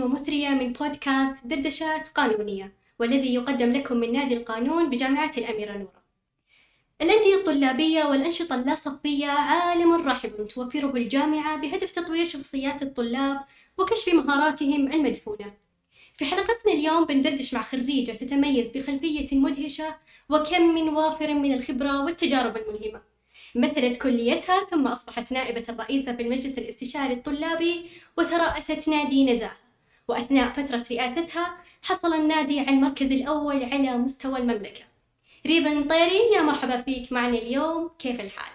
ومثرية من بودكاست دردشات قانونية والذي يقدم لكم من نادي القانون بجامعة الأميرة نورة الأندية الطلابية والأنشطة اللاصقية عالم رحب توفره الجامعة بهدف تطوير شخصيات الطلاب وكشف مهاراتهم المدفونة. في حلقتنا اليوم بندردش مع خريجة تتميز بخلفية مدهشة وكم من وافر من الخبرة والتجارب الملهمة. مثلت كليتها ثم أصبحت نائبة الرئيسة في المجلس الاستشاري الطلابي وترأست نادي نزاهة وأثناء فترة رئاستها حصل النادي على المركز الأول على مستوى المملكة. ريبا المطيري يا مرحبا فيك معنا اليوم. كيف الحال؟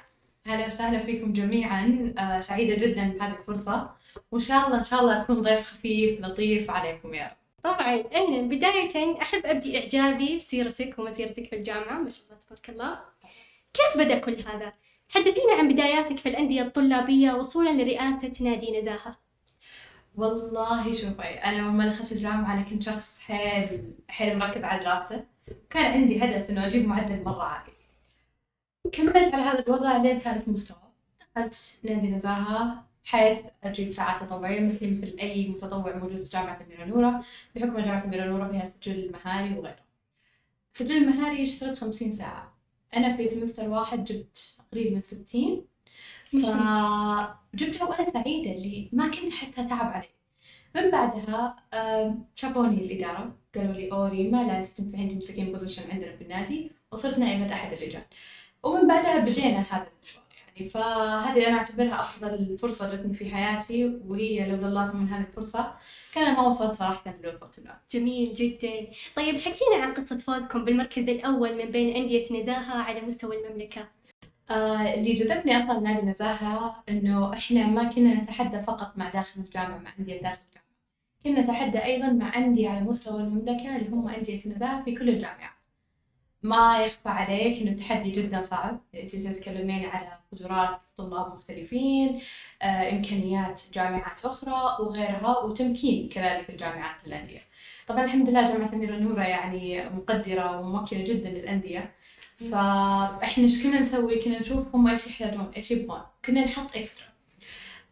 أهلا وسهلا فيكم جميعا. آه، سعيدة جدا بهذه الفرصة. وإن شاء الله إن شاء الله أكون ضيف خفيف لطيف عليكم يا رب. طبعا. أهلا. بداية أحب أبدي إعجابي بسيرتك ومسيرتك في الجامعة ما شاء الله تبارك الله. كيف بدأ كل هذا؟ حدثينا عن بداياتك في الأندية الطلابية وصولا لرئاسة نادي نزاهة. والله شوفي أنا لما دخلت الجامعة أنا كنت شخص حيل حيل مركز على دراسته كان عندي هدف إنه أجيب معدل مرة عالي. كملت على هذا الوضع لين ثالث مستوى. دخلت نادي نزاهة. حيث أجيب ساعات تطوعية مثل مثل أي متطوع موجود في جامعة أميرة نورة. بحكم جامعة أميرة نورة فيها سجل مهاري وغيره. سجل المهاري اشتغلت خمسين ساعة. أنا في semester واحد جبت تقريبا ستين. فجبتها وأنا سعيدة اللي ما كنت أحسها تعب علي من بعدها شافوني الإدارة قالوا لي أوه ريما لا تنفعين تمسكين position عندنا في النادي. وصرت نائبة أحد اللجان. ومن بعدها بدينا هذا المشوار يعني فهذه أنا أعتبرها أفضل فرصة جتني في حياتي وهي لولا الله من هذه الفرصة. كان ما وصلت صراحة اللي وصلت له جميل جدا. طيب حكينا عن قصة فوزكم بالمركز الأول من بين أندية نزاهة على مستوى المملكة. آه اللي جذبني أصلا نادي نزاهة إنه إحنا ما كنا نتحدى فقط مع داخل الجامعة مع أندية داخل الجامعة. كنا نتحدى أيضا مع أندية على مستوى المملكة اللي هم أندية نزاهة في كل الجامعات. ما يخفى عليك إنه التحدي جدا صعب. انت تتكلمين على قدرات طلاب مختلفين آه، إمكانيات جامعات أخرى وغيرها وتمكين كذلك الجامعات للانديه طبعا الحمد لله جامعة أميرة نورة يعني مقدرة وممكنه جدا للأندية. فإحنا إيش كنا نسوي؟ كنا نشوف هم إيش يحتاجون إيش يبغون. كنا نحط اكسترا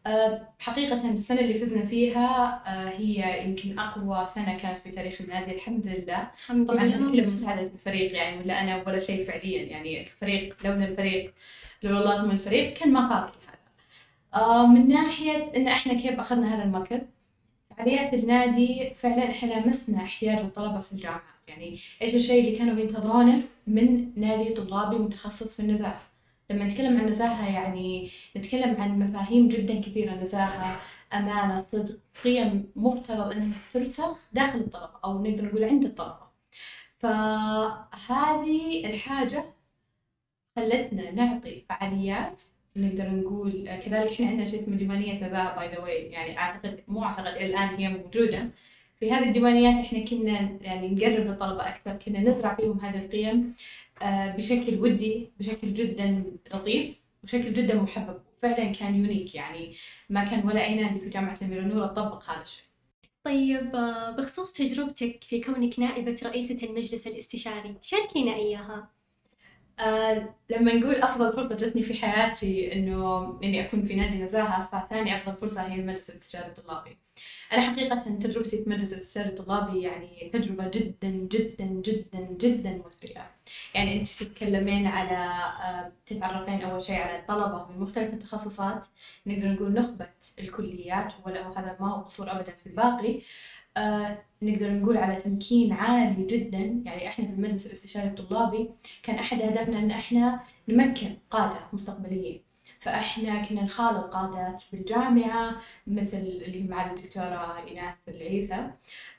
أه حقيقة السنة اللي فزنا فيها أه هي يمكن أقوى سنة كانت في تاريخ النادي الحمد لله. الحمد طبعا لله كل مساعدة الفريق يعني ولا أنا ولا شيء فعليا. يعني الفريق لولا الفريق لولا الله ثم الفريق كان ما صار هذا. أه من ناحية إن إحنا كيف أخذنا هذا المركز فعاليات النادي فعلا إحنا لمسنا احتياج الطلبة في الجامعة. يعني إيش الشيء اللي كانوا ينتظرونه من نادي طلابي متخصص في النزاهة لما نتكلم عن نزاهة يعني نتكلم عن مفاهيم جدا كثيرة نزاهة أمانة صدق قيم مفترض أنها ترسخ داخل الطلبة أو نقدر نقول عند الطلبة فهذه الحاجة خلتنا نعطي فعاليات نقدر نقول كذلك إحنا عندنا شيء اسمه ديوانية نزاهة by the way يعني أعتقد مو أعتقد إلى الآن هي موجودة. في هذه الديوانيات إحنا كنا يعني نقرب للطلبة أكثر كنا نزرع فيهم هذه القيم آه، بشكل ودي بشكل جدا لطيف بشكل جدا محبب. فعلا كان unique يعني ما كان ولا أي نادي في جامعة الأميرة نورة طبق هذا الشيء. طيب آه، بخصوص تجربتك في كونك نائبة رئيسة المجلس الاستشاري شاركينا إياها. آه لما نقول أفضل فرصة جتني في حياتي إنه إني أكون في نادي نزاهة فثاني أفضل فرصة هي المجلس الاستشاري الطلابي. أنا حقيقة تجربتي في مجلس الاستشاري الطلابي يعني تجربة جدا جدا جدا جدا مثرية. يعني أنت تتكلمين على آه تتعرفين أول شيء على الطلبة من مختلف التخصصات نقدر نقول نخبة الكليات وهذا ما هو قصور أبدا في الباقي. آه نقدر نقول على تمكين عالي جدا. يعني إحنا في المجلس الاستشاري الطلابي كان أحد أهدافنا إن إحنا نمكن قادة مستقبليين فإحنا كنا نخالط قادات بالجامعة مثل اللي معالي الدكتورة إيناس العيسى.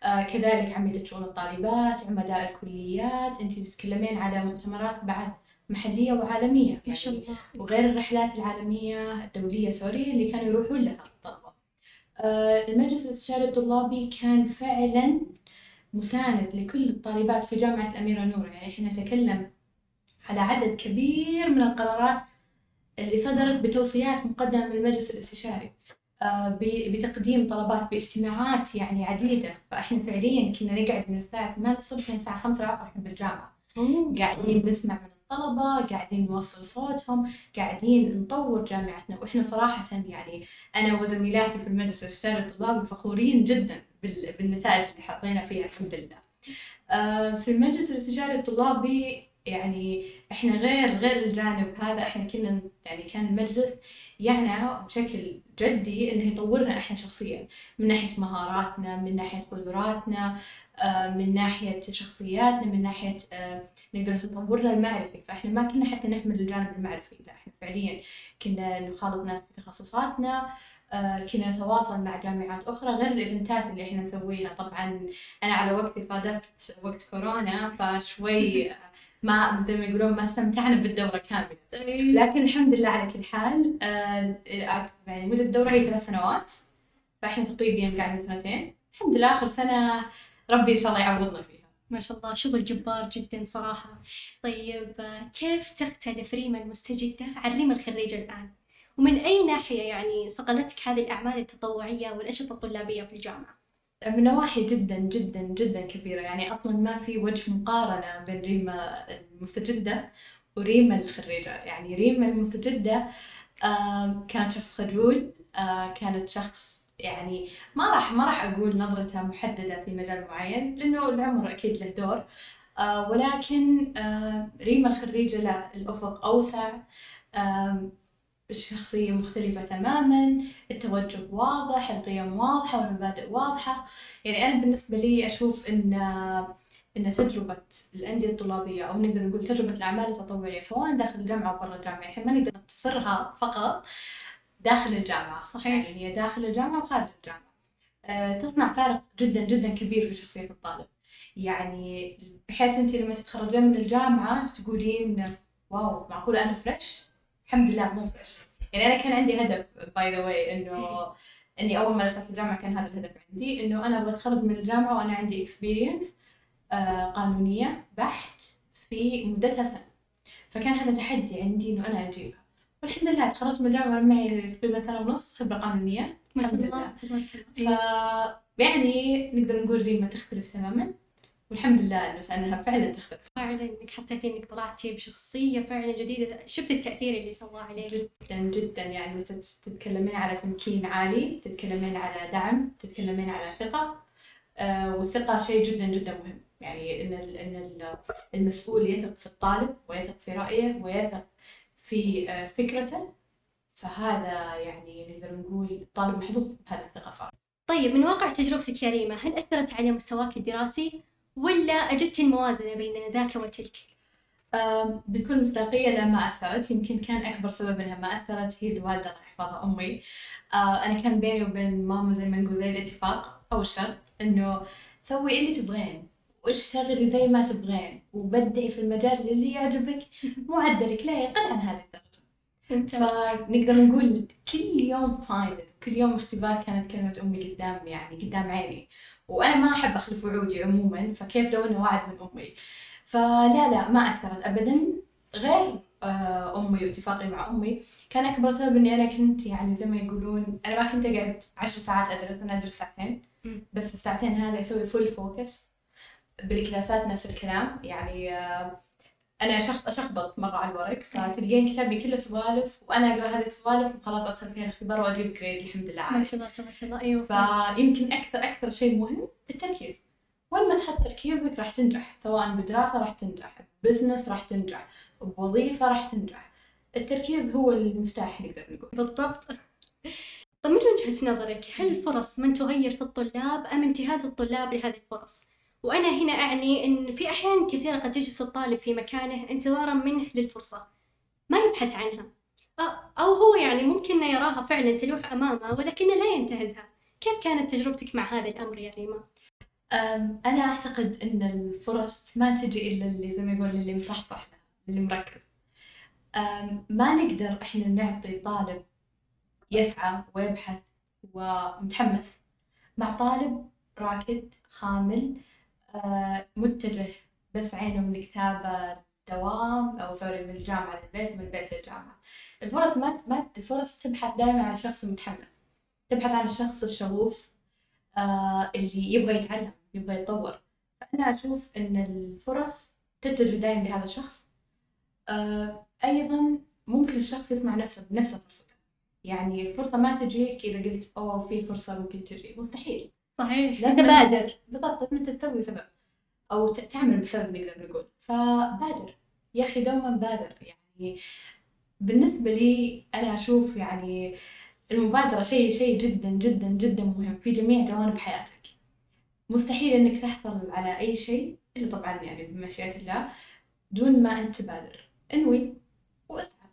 آه كذلك عميدة شؤون الطالبات عمداء الكليات. أنت تتكلمين على مؤتمرات بعد محلية وعالمية. ما شاء يعني الله. وغير الرحلات العالمية الدولية سوري اللي كانوا يروحون لها. المجلس الاستشاري الطلابي كان فعلا مساند لكل الطالبات في جامعة الأميرة نورة. يعني إحنا نتكلم على عدد كبير من القرارات اللي صدرت بتوصيات مقدمة من المجلس الاستشاري آه، بتقديم طلبات باجتماعات يعني عديدة. فإحنا فعليا كنا نقعد من الساعة 8 الصبح لين الساعة 5 العصر إحنا بالجامعة قاعدين نسمع من الطلبة قاعدين نوصل صوتهم قاعدين نطور جامعتنا. وإحنا صراحة يعني أنا وزميلاتي في المجلس الاستشاري الطلابي فخورين جدا بالنتائج اللي حطينا فيها الحمد لله. آه، في المجلس الاستشاري الطلابي يعني إحنا غير غير الجانب هذا إحنا كنا يعني كان المجلس يعنى بشكل جدي إنه يطورنا إحنا شخصيا من ناحية مهاراتنا من ناحية قدراتنا آه، من ناحية شخصياتنا من ناحية آه، نقدر تطورنا المعرفي. فإحنا ما كنا حتى نهمل الجانب المعرفي لا إحنا فعليا كنا نخالط ناس بتخصصاتنا آه، كنا نتواصل مع جامعات أخرى غير الإيفنتات اللي إحنا نسويها. طبعا أنا على وقتي صادفت وقت كورونا فشوي ما زي ما يقولون ما استمتعنا بالدورة كاملة طيب. لكن الحمد لله على كل حال آه، يعني مدة الدورة هي ثلاث سنوات فإحنا تقريبا قاعدين سنتين الحمد لله آخر سنة ربي إن شاء الله يعوضنا فيها ما شاء الله شغل جبار جدا صراحة طيب كيف تختلف ريما المستجدة عن ريما الخريجة الآن؟ ومن أي ناحية يعني صقلتك هذه الأعمال التطوعية والأنشطة الطلابية في الجامعة؟ من نواحي جدا جدا جدا كبيرة. يعني أصلا ما في وجه مقارنة بين ريما المستجدة وريما الخريجة. يعني ريما المستجدة كانت شخص خجول كانت شخص يعني ما راح ما راح أقول نظرته محددة في مجال معين لأنه العمر أكيد له دور. ولكن ريما الخريجة لا الأفق أوسع. الشخصية مختلفة تماما التوجه واضح القيم واضحة والمبادئ واضحة. يعني أنا بالنسبة لي أشوف إن إن تجربة الأندية الطلابية أو نقدر نقول تجربة الأعمال التطوعية سواء داخل الجامعة أو برا الجامعة إحنا ما نقدر نقتصرها فقط داخل الجامعة صحيح؟ يعني هي داخل الجامعة وخارج الجامعة. أه تصنع فارق جدا جدا كبير في شخصية الطالب. يعني بحيث أنت لما تتخرجين من الجامعة تقولين واو معقولة أنا fresh الحمد لله مو fresh يعني أنا كان عندي هدف by the way إنه إني أول ما دخلت الجامعة كان هذا الهدف عندي إنه أنا أبغى أتخرج من الجامعة وأنا عندي experience آه قانونية بحت في مدتها سنة. فكان هذا تحدي عندي إنه أنا أجيبها. والحمد لله تخرجت من الجامعة معي تقريبا سنة ونص خبرة قانونية. ما شاء الله تبارك الله. ف يعني نقدر نقول ريما تختلف تماما. والحمد لله إنه انها فعلا تختلف. فعلا إنك حسيتي إنك طلعتي بشخصية فعلا جديدة. شفت التأثير اللي سواه عليك؟ جدا جدا. يعني تتكلمين على تمكين عالي تتكلمين على دعم تتكلمين على ثقة. آه والثقة شيء جدا جدا مهم. يعني إن إن المسؤول يثق في الطالب ويثق في رأيه ويثق في آه فكرته. فهذا يعني نقدر نقول الطالب محظوظ بهذه الثقة صار. طيب من واقع تجربتك يا ريما هل أثرت على مستواك الدراسي؟ ولا أجدت الموازنة بين ذاك وتلك؟ بكل مصداقية لا ما أثرت. يمكن كان أكبر سبب إنها ما أثرت هي الوالدة الله يحفظها أمي. آه، أنا كان بيني وبين ماما زي ما نقول زي الاتفاق أو الشرط إنه سوي اللي تبغين واشتغلي زي ما تبغين وبدعي في المجال اللي يعجبك. معدلك لا يقل عن هذه الدرجة. فنقدر نقول كل يوم فاينل كل يوم اختبار كانت كلمة أمي قدام يعني قدام عيني. وأنا ما أحب أخلف وعودي عموما فكيف لو إنه وعد من أمي؟ فلا لا ما أثرت ابدا. غير آه، أمي واتفاقي مع أمي كان أكبر سبب إني أنا كنت يعني زي ما يقولون أنا ما كنت أقعد عشر ساعات أدرس أنا أدرس ساعتين. بس في الساعتين هذه أسوي full focus بالكلاسات نفس الكلام. يعني آه، أنا شخص أشخبط مرة على الورق فتلقين كتابي كله سوالف وأنا أقرأ هذه السوالف وخلاص ادخل فيها الاختبار وأجيب grade الحمد لله. ما شاء الله تبارك الله أيوه. فيمكن أكثر أكثر شيء مهم التركيز. وين ما تحط تركيزك راح تنجح سواء بدراسة راح تنجح business راح تنجح بوظيفة راح تنجح. التركيز هو المفتاح نقدر نقول. بالضبط. طيب من وجهة نظرك هل الفرص من تغير في الطلاب أم انتهاز الطلاب لهذه الفرص؟ وأنا هنا أعني أن في أحيان كثيرة قد يجلس الطالب في مكانه انتظارا منه للفرصة. ما يبحث عنها. أو هو يعني ممكن يراها فعلا تلوح أمامه ولكنه لا ينتهزها. كيف كانت تجربتك مع هذا الأمر يا ريما؟ أنا أعتقد أن الفرص ما تجي إلا اللي زي ما يقول اللي مصحصح اللي مركز. ما نقدر إحنا نعطي طالب يسعى ويبحث ومتحمس. مع طالب راكد خامل متجه بس عينه من الكتابة دوام أو سوري من الجامعة للبيت من البيت للجامعة. الفرص ما ما الفرص تبحث دائما عن الشخص المتحمس تبحث عن الشخص الشغوف آه اللي يبغى يتعلم يبغى يتطور. فأنا أشوف إن الفرص تتجه دائما لهذا الشخص. آه أيضا ممكن الشخص يصنع نفسه بنفسه فرصته يعني الفرصة ما تجيك إذا قلت أوه في فرصة ممكن تجي. مستحيل. صحيح. لازم تبادر. بالضبط أنت تسوي سبب. ت- تعمل بسبب نقدر نقول فبادر. يا أخي دوما بادر. يعني بالنسبة لي أنا أشوف يعني المبادرة شيء شيء جدا جدا جدا مهم في جميع جوانب حياتك. مستحيل إنك تحصل على أي شيء إلا طبعا يعني بمشيئة الله دون ما أنت تبادر. إنوي واسعى.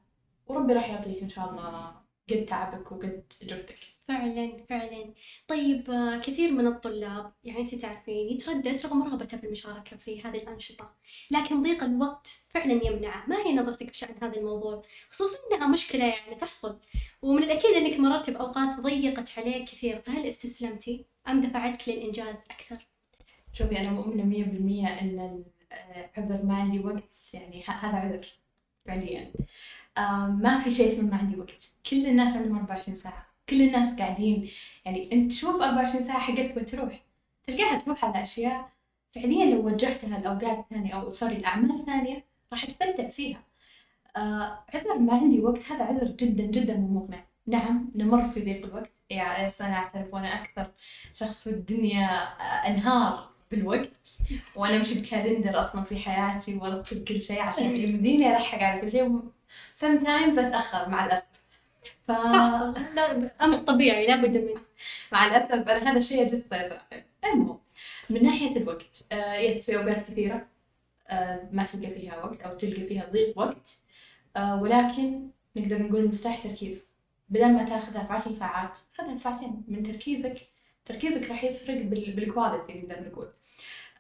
وربي راح يعطيك إن شاء الله قد تعبك وقد جهدك فعلا فعلا. طيب آه، كثير من الطلاب يعني انت تعرفين يتردد رغم رغبته في المشاركة في هذه الأنشطة. لكن ضيق الوقت فعلا يمنعه. ما هي نظرتك بشأن هذا الموضوع؟ خصوصا إنها مشكلة يعني تحصل. ومن الأكيد إنك مررت بأوقات ضيقت عليك كثير. فهل استسلمتي أم دفعتك للإنجاز أكثر؟ شوفي أنا مؤمنة مية بالمية إن العذر ما عندي وقت يعني هذا عذر فعليا. آه ما في شيء اسمه ما عندي وقت. كل الناس عندهم 24 ساعة. كل الناس قاعدين. يعني أنت تشوف 24 ساعة حقتك وين تروح تلقاها تروح على أشياء فعليا لو وجهتها لأوقات ثانية أو سوري لأعمال ثانية راح تبدع فيها. آه عذر ما عندي وقت. هذا عذر جدا جدا مو مقنع. نعم نمر في ضيق الوقت. يعني أنا أعترف وأنا أكثر. شخص في الدنيا آه، أنهار بالوقت. وأنا امشي ب calendar أصلا في حياتي وارتب كل شيء عشان يمديني ألحق على كل شيء. sometimes أتأخر مع الأسف. ف أمر طبيعي لابد منه مع الأسف أنا هذا الشيء جد المهم من ناحية الوقت آه yes في أوقات كثيرة آه ما تلقى فيها وقت أو تلقى فيها ضيق وقت آه ولكن نقدر نقول مفتاح تركيز. بدل ما تأخذها في عشر ساعات خذها في ساعتين. من تركيزك تركيزك راح يفرق بال- بال quality نقدر نقول.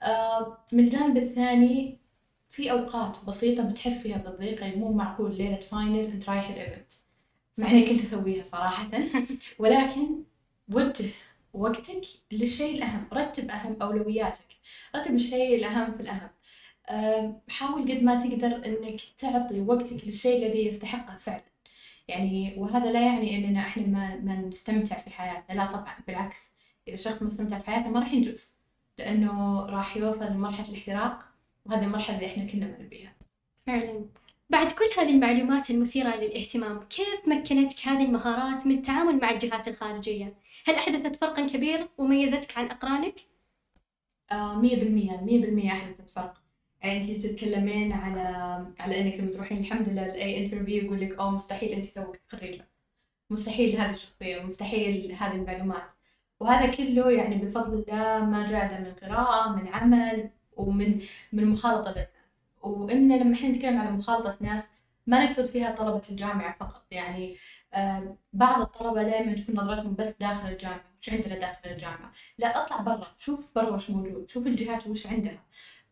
آه من الجانب الثاني في أوقات بسيطة بتحس فيها بالضيق يعني مو معقول ليلة final أنت رايح ال event مع اني كنت اسويها صراحة. ولكن وجه وقتك للشيء الأهم. رتب أهم أولوياتك. رتب الشيء الأهم في الأهم. آم، حاول قد ما تقدر إنك تعطي وقتك للشيء الذي يستحقه فعلا. يعني وهذا لا يعني إننا إحنا ما, ما نستمتع في حياتنا. لا طبعا. بالعكس. إذا الشخص ما استمتع في حياته ما راح ينجز. لأنه راح يوصل لمرحلة الاحتراق وهذه المرحلة اللي إحنا كنا ما نبيها. فعلا. بعد كل هذه المعلومات المثيرة للاهتمام كيف مكنتك هذه المهارات من التعامل مع الجهات الخارجية؟ هل أحدثت فرقا كبير وميزتك عن أقرانك؟ آه، مية بالمية مية بالمية أحدثت فرق يعني أنت تتكلمين على على إنك لما تروحين الحمد لله لأي انترفيو يقول لك أوه مستحيل أنت توك خريجة مستحيل هذه الشخصية مستحيل هذه المعلومات وهذا كله يعني بفضل الله ما جاء من قراءة من عمل ومن من مخالطة وإن لما إحنا نتكلم على مخالطة ناس ما نقصد فيها طلبة الجامعة فقط. يعني آه بعض الطلبة دائما تكون نظرتهم بس داخل الجامعة وش عندنا داخل الجامعة. لا اطلع برا شوف برا وش موجود شوف الجهات وش عندها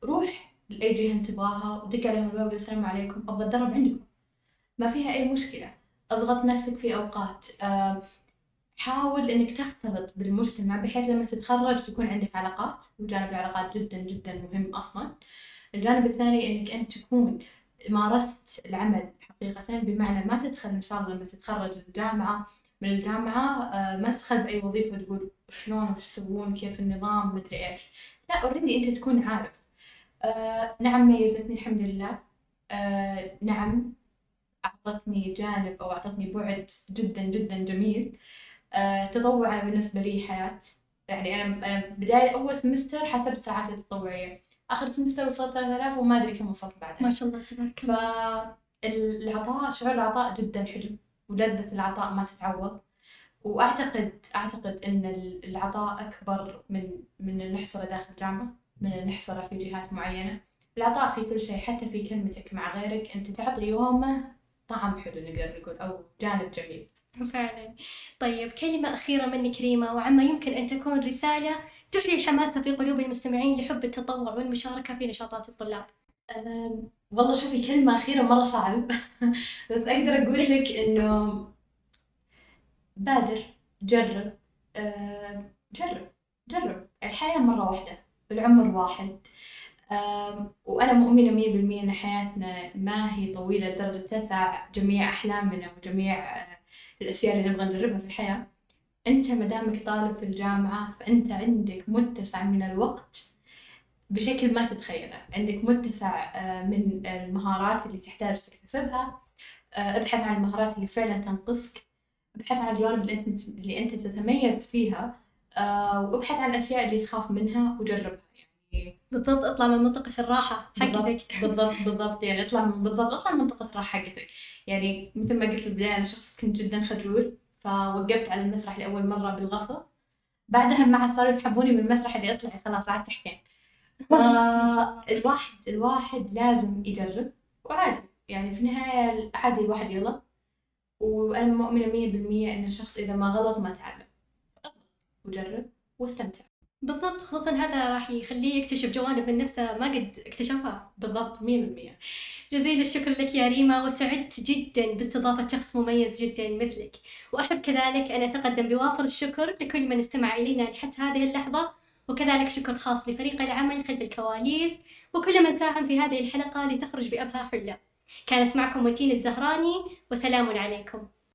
روح جهة انت تبغاها ودق عليهم الباب السلام عليكم أبغى أتدرب عندكم. ما فيها أي مشكلة. اضغط نفسك في أوقات. آه، حاول إنك تختلط بالمجتمع بحيث لما تتخرج تكون عندك علاقات وجانب العلاقات جدا جدا مهم أصلا. الجانب الثاني إنك أنت تكون مارست العمل حقيقة بمعنى ما تدخل إن شاء الله لما تتخرج الجامعة. من الجامعة آه، ما تدخل بأي وظيفة تقول شلون وش يسوون كيف النظام مدري إيش. لا already أنت تكون عارف. آه نعم ميزتني الحمد لله. آه نعم أعطتني جانب أو أعطتني بعد جدا جدا جميل. تطوع أنا بالنسبة لي حياة. يعني أنا أنا بداية أول semester حسبت ساعاتي التطوعية. آخر semester وصلت 3000 وما أدري كم وصلت بعدها. ما شاء الله تبارك الله. فالعطاء شعور العطاء جدا حلو ولذة العطاء ما تتعوض. وأعتقد أعتقد إن العطاء أكبر من من النحصرة داخل الجامعة من النحصرة في جهات معينة. العطاء في كل شيء حتى في كلمتك مع غيرك أنت تعطي يومه طعم حلو نقدر نقول أو جانب جميل. فعلا. طيب كلمة أخيرة منك ريما وعما يمكن أن تكون رسالة تحيي الحماس في قلوب المستمعين لحب التطوع والمشاركة في نشاطات الطلاب. والله شوفي كلمة أخيرة مرة صعب. بس أقدر أقول لك إنه بادر جرب. جرب جرب. الحياة مرة واحدة العمر واحد. وأنا مؤمنة مية بالمية إن حياتنا ما هي طويلة لدرجة تسع جميع أحلامنا وجميع الأشياء اللي نبغى نجربها في الحياة. أنت مدامك طالب في الجامعة فأنت عندك متسع من الوقت بشكل ما تتخيله. عندك متسع آه، من المهارات اللي تحتاج تكتسبها. آه، ابحث عن المهارات اللي فعلا تنقصك. ابحث عن الجوانب اللي أنت اللي أنت تتميز فيها. آه، وابحث عن الأشياء اللي تخاف منها وجربها. بالضبط اطلع من منطقة الراحة حقتك. بالضبط بالضبط يعني اطلع من بالضبط اطلع من منطقة الراحة حقتك. يعني مثل ما قلت في البداية أنا شخص كنت جدا خجول فوقفت على المسرح لأول مرة بالغصب. بعدها مع صاروا يسحبوني من المسرح اللي اطلعي خلاص عاد تحكين فالواحد الواحد لازم يجرب وعادي. يعني في النهاية عادي الواحد يغلط وأنا مؤمنة مية بالمية إن الشخص إذا ما غلط ما تعلم. وجرب واستمتع. بالضبط خصوصا هذا راح يخليه يكتشف جوانب من نفسه ما قد اكتشفها. بالضبط مية بالمية. جزيل الشكر لك يا ريما وسعدت جدا باستضافة شخص مميز جدا مثلك. وأحب كذلك أن أتقدم بوافر الشكر لكل من استمع إلينا لحتى هذه اللحظة وكذلك شكر خاص لفريق العمل خلف الكواليس وكل من ساهم في هذه الحلقة لتخرج بأبهى حلة. كانت معكم وتين الزهراني وسلام عليكم.